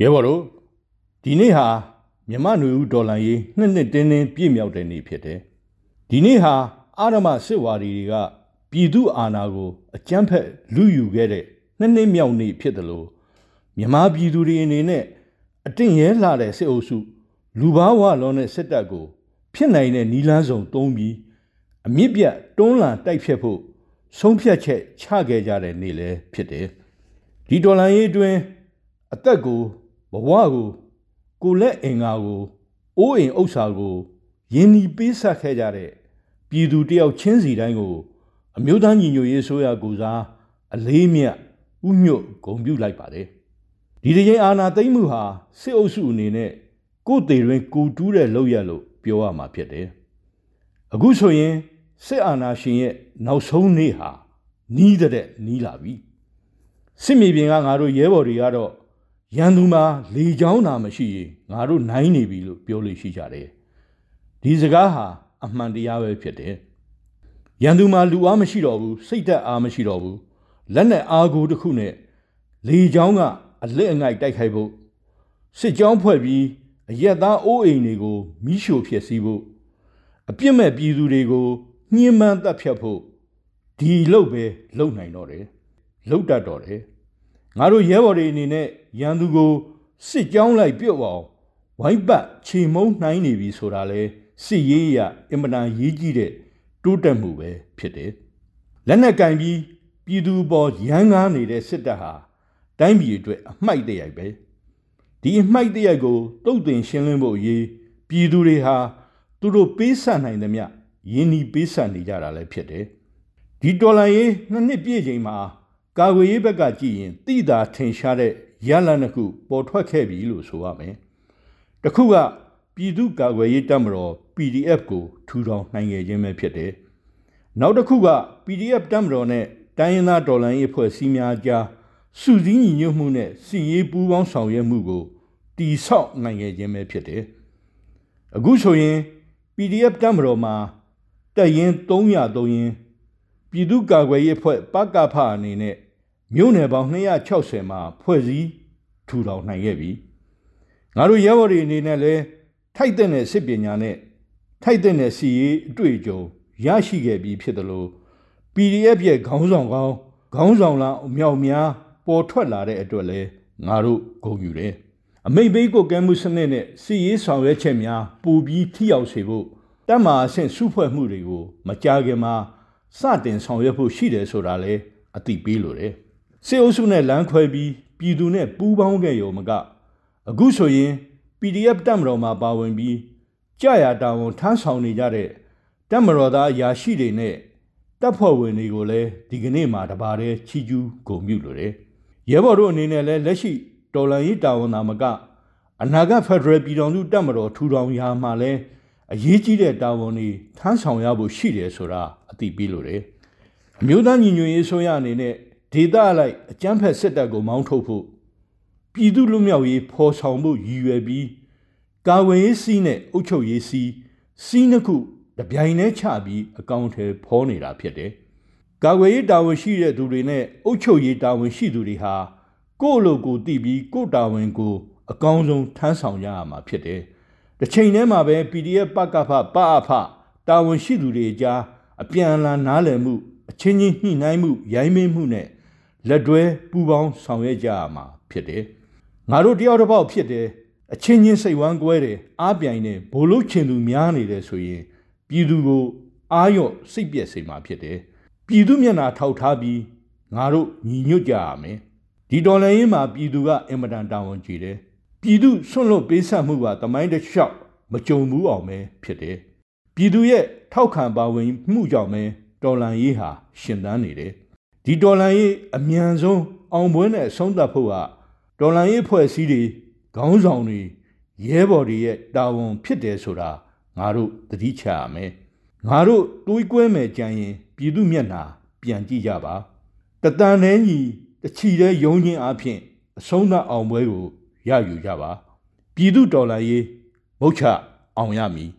ရဲဘော်တို့ဒီနေ့ဟာမြမနွေဦးဒေါ်လာရေးနှစ်နှစ်တင်းတင်းပြည့်မြောက်တဲ့နေ့ဖြစ်တယ်ဒီနေ့ဟာအာရမစစ်ဝါဒီတွေကပြည်သူအာဏာကိုအကြမ်းဖက်လူယူခဲ့တဲ့နှစ်နှစ်မြောက်နေ့ဖြစ်တယ်လို့မြမပြည်သူတွေအနေနဲ့အတင့်ရဲလာတဲ့စစ်အုပ်စုလူဘာဝလုံးတဲ့စစ်တပ်ကို ဖြစ်နိုင်တဲ့နီလန်းဆောင်တုံးပြီးအမြင့်ပြတ်တွန်းလှန်တိုက်ဖြတ်ဖို့ဆုံးဖြတ်ချက်ချခဲ့ကြတဲ့နေ့လည်းဖြစ်တယ်ဒီဒေါ်လာရေးအတွင်းအသက်ကို ဘဝကိုကိုလက်အင်္ဂါကိုအိုးအိမ်ဥစ္စာကိုယင်းဒီပေးဆက်ခဲ့ကြတဲ့ပြည်သူတယောက်ချင်းစီတိုင်းကို အမျိုးသားညီညွတ်ရေးဆိုရကိုစားအလေးမြတ်ဥညွတ်ဂုံပြုလိုက်ပါတယ်ဒီတရင်အာနာသိမ့်မှုဟာစစ်အုပ်စုအနေနဲ့ကိုယ်သေးတွင်ကိုတူးတဲ့လောက်ရလို့ပြောရမှာဖြစ်တယ်အခုဆိုရင်စစ်အာဏာရှင်ရဲ့နောက်ဆုံးနေ့ဟာနီးတဲ့နီးလာပြီစစ်မြေပြင်ကငါတို့ရဲဘော်တွေကတော့ ရန်သူမှာလေချောင်းတာမရှိရင်ငါတို့နိုင်နေပြီလို့ပြောလို့ရှိကြတယ်ဒီစကားဟာအမှန်တရားပဲဖြစ်တယ်ရန်သူမှာလူအားမရှိတော့ဘူးစိတ်သက်အားမရှိတော့ဘူးလက်နဲ့အားကိုတစ်ခုနဲ့လေချောင်းကအလက်အငိုက်တိုက်ခိုက်ဖို့စစ်ကြောင်းဖွဲ့ပြီးအရက်သားအိုးအိမ်တွေကိုမိရှို့ဖြစ်စည်းဖို့အပြစ်မဲ့ပြည်သူတွေကိုညှဉ်းပန်းတပ်ဖြတ်ဖို့ဒီလုပ်ပဲလုပ်နိုင်တော့တယ်လုပ်တတ်တော့တယ် ငါတို့ရဲဘော်တွေအနေနဲ့ရန်သူကိုစစ်ကြောင်းလိုက်ပြုတ်အောင်ဝိုင်းပတ်ခြေမုံနှိုင်းနေပြီဆိုတာလဲစစ်ရေးရအင်မတန်ရေးကြီးတဲ့တိုးတက်မှုပဲဖြစ်တယ်လက်နက်ကင်ပြီးပြည်သူပေါ်ရန်ကားနေတဲ့စစ်တပ်ဟာတိုင်းပြည်အတွက်အမိုက်တရိုက်ပဲဒီအမိုက်တရိုက်ကိုတုတ်တင်ရှင်းလင်းဖို့အရေးပြည်သူတွေဟာသူတို့ပေးဆပ်နိုင်သမျှယင်းဒီပေးဆပ်နေကြတာလည်းဖြစ်တယ်ဒီတော်လန်ရေးနှစ်နှစ်ပြည့်ချိန်မှာ ကာကွယ်ရေးဘက်ကကြည့်ရင်တိတာထင်ရှားတဲ့ရလန်တစ်ခုပေါ်ထွက်ခဲ့ပြီလို့ဆိုရမယ်။တစ်ခုကပြည်သူ့ကာကွယ်ရေးတပ်မတော် PDF ကိုထူထောင်နိုင်ခဲ့ခြင်းပဲဖြစ်တယ်။နောက်တစ်ခုက PDF တပ်မတော်နဲ့တိုင်းရင်းသားတော်လှန်ရေးအဖွဲ့အစည်းများကြားစုစည်းညီညွတ်မှုနဲ့စီရေးပူးပေါင်းဆောင်ရွက်မှုကိုတီဆောက်နိုင်ခဲ့ခြင်းပဲဖြစ်တယ်။အခုဆိုရင် PDF တပ်မတော်မှာတက်ရင်300 3ရင်ပြည်သူ့ကာကွယ်ရေးအဖွဲ့ပကဖအနေနဲ့ မြို့နယ်ပေါင်း260မှာဖွဲ့စည်းထူထောင်နိုင်ခဲ့ပြီငါတို့ရဲဘော်တွေအနေနဲ့လည်းထိုက်တဲ့စစ်ပညာနဲ့ထိုက်တဲ့စီရေးအတွေ့အကြုံရရှိခဲ့ပြီးဖြစ်တယ်လို့ PDF ရဲ့ခေါင်းဆောင်ကောင်းခေါင်းဆောင်လားအမြောက်များပေါ်ထွက်လာတဲ့အတွက်လဲငါတို့ဂုဏ်ယူတယ်အမိတ်ဘေးကိုကဲမှုစနစ်နဲ့စီရေးဆောင်ရွက်ချက်များပိုပြီးထိရောက်စေဖို့တက်မာအဆင့်စုဖွဲ့မှုတွေကို မကြခင်မှာစတင်ဆောင်ရွက်ဖို့ရှိတယ်ဆိုတာလဲအသိပေးလိုတယ် စစ်အုပ်စုနဲ့လမ်းခွဲပြီးပြည်သူနဲ့ပူးပေါင်းခဲ့ရုံမကအခုဆိုရင် PDF တပ်မတော်မှာပါဝင်ပြီးကြာရတာဝန်ထမ်းဆောင်နေကြတဲ့တပ်မတော်သားအရာရှိတွေနဲ့တပ်ဖွဲ့ဝင်တွေကိုလည်းဒီကနေ့မှာတပါးတည်းချီးကျူးဂုဏ်ပြုလိုတယ်။ရဲဘော်တို့အနေနဲ့လည်းလက်ရှိတော်လန်ရေးတာဝန်သာမကအနာဂတ်ဖက်ဒရယ်ပြည်ထောင်စုတပ်မတော်ထူထောင်ရာမှာလည်းအရေးကြီးတဲ့တာဝန်တွေထမ်းဆောင်ရဖို့ရှိတယ်ဆိုတာအသိပေးလိုတယ်။အမျိုးသားညီညွတ်ရေးဆိုရအနေနဲ့ ဒေသလိုက်အကြမ်းဖက်စစ်တပ်ကိုမောင်းထုတ်ဖို့ပြည်သူလူမျိုးရေးဖော်ဆောင်ဖို့ရည်ရွယ်ပြီးကာဝယ်ရေးစီးနဲ့အုပ်ချုပ်ရေးစီးစီးနှစ်ခုတပြိုင်တည်းချပြီးအကောင့်ထဲဖော်နေတာဖြစ်တယ်။ကာဝယ်ရေးတာဝန်ရှိတဲ့သူတွေနဲ့အုပ်ချုပ်ရေးတာဝန်ရှိသူတွေဟာကိုယ့်လိုကိုတည်ပြီးကိုယ့်တာဝန်ကို အကောင်းဆုံးထမ်းဆောင်ရမှာဖြစ်တယ်။တစ်ချိန်တည်းမှာပဲ PDF ပကဖပအဖတာဝန်ရှိသူတွေကြားအပြန်အလှန်နားလည်မှုအချင်းချင်းညှိနှိုင်းမှုရိုင်းမင်းမှုနဲ့ လက်တွဲပူပေါင်းဆောင်ရွက်ကြရမှာဖြစ်တယ်။ငါတို့တယောက်တစ်ပေါက်ဖြစ်တယ်အချင်းချင်းစိတ်ဝမ်းကွဲတယ်အားပြိုင်တယ်ဘိုလ်လုချင်သူများနေတယ်ဆိုရင်ပြည်သူကိုအာရော့စိတ်ပြက်စေမှာဖြစ်တယ်။ပြည်သူမျက်နှာထောက်ထားပြီးငါတို့ညီညွတ်ကြရမယ်။ဒီတော်လှန်ရေးမှာပြည်သူကအင်မတန်တာဝန်ကြီးတယ်။ပြည်သူဆွန့်လွတ်ပေးဆက်မှုကတမိုင်းတစ်လျှောက်မကြုံဘူးအောင်ပဲဖြစ်တယ်။ပြည်သူရဲ့ထောက်ခံပါဝင်မှုကြောင့်ပဲတော်လှန်ရေးဟာရှင်သန်နေတယ်။ ဒီတော်လန်ရေးအမြန်ဆုံးအောင်ပွဲနဲ့ဆုံးသတ်ဖို့ကတော်လန်ရေးဖွဲ့စည်းတွေခေါင်းဆောင်တွေရဲဘော်တွေရဲ့တာဝန်ဖြစ်တယ်ဆိုတာငါတို့သတိချရမယ်ငါတို့တွေးကွဲမယ်ကြံရင်ပြည်သူမျက်နှာပြန်ကြည့်ကြပါတတန်နှဲညီတချီတဲ့ယုံချင်းအဖြစ်အဆုံးသတ်အောင်ပွဲကိုရယူကြပါပြည်သူတော်လှန်ရေးမုတ်ချအောင်ရမည်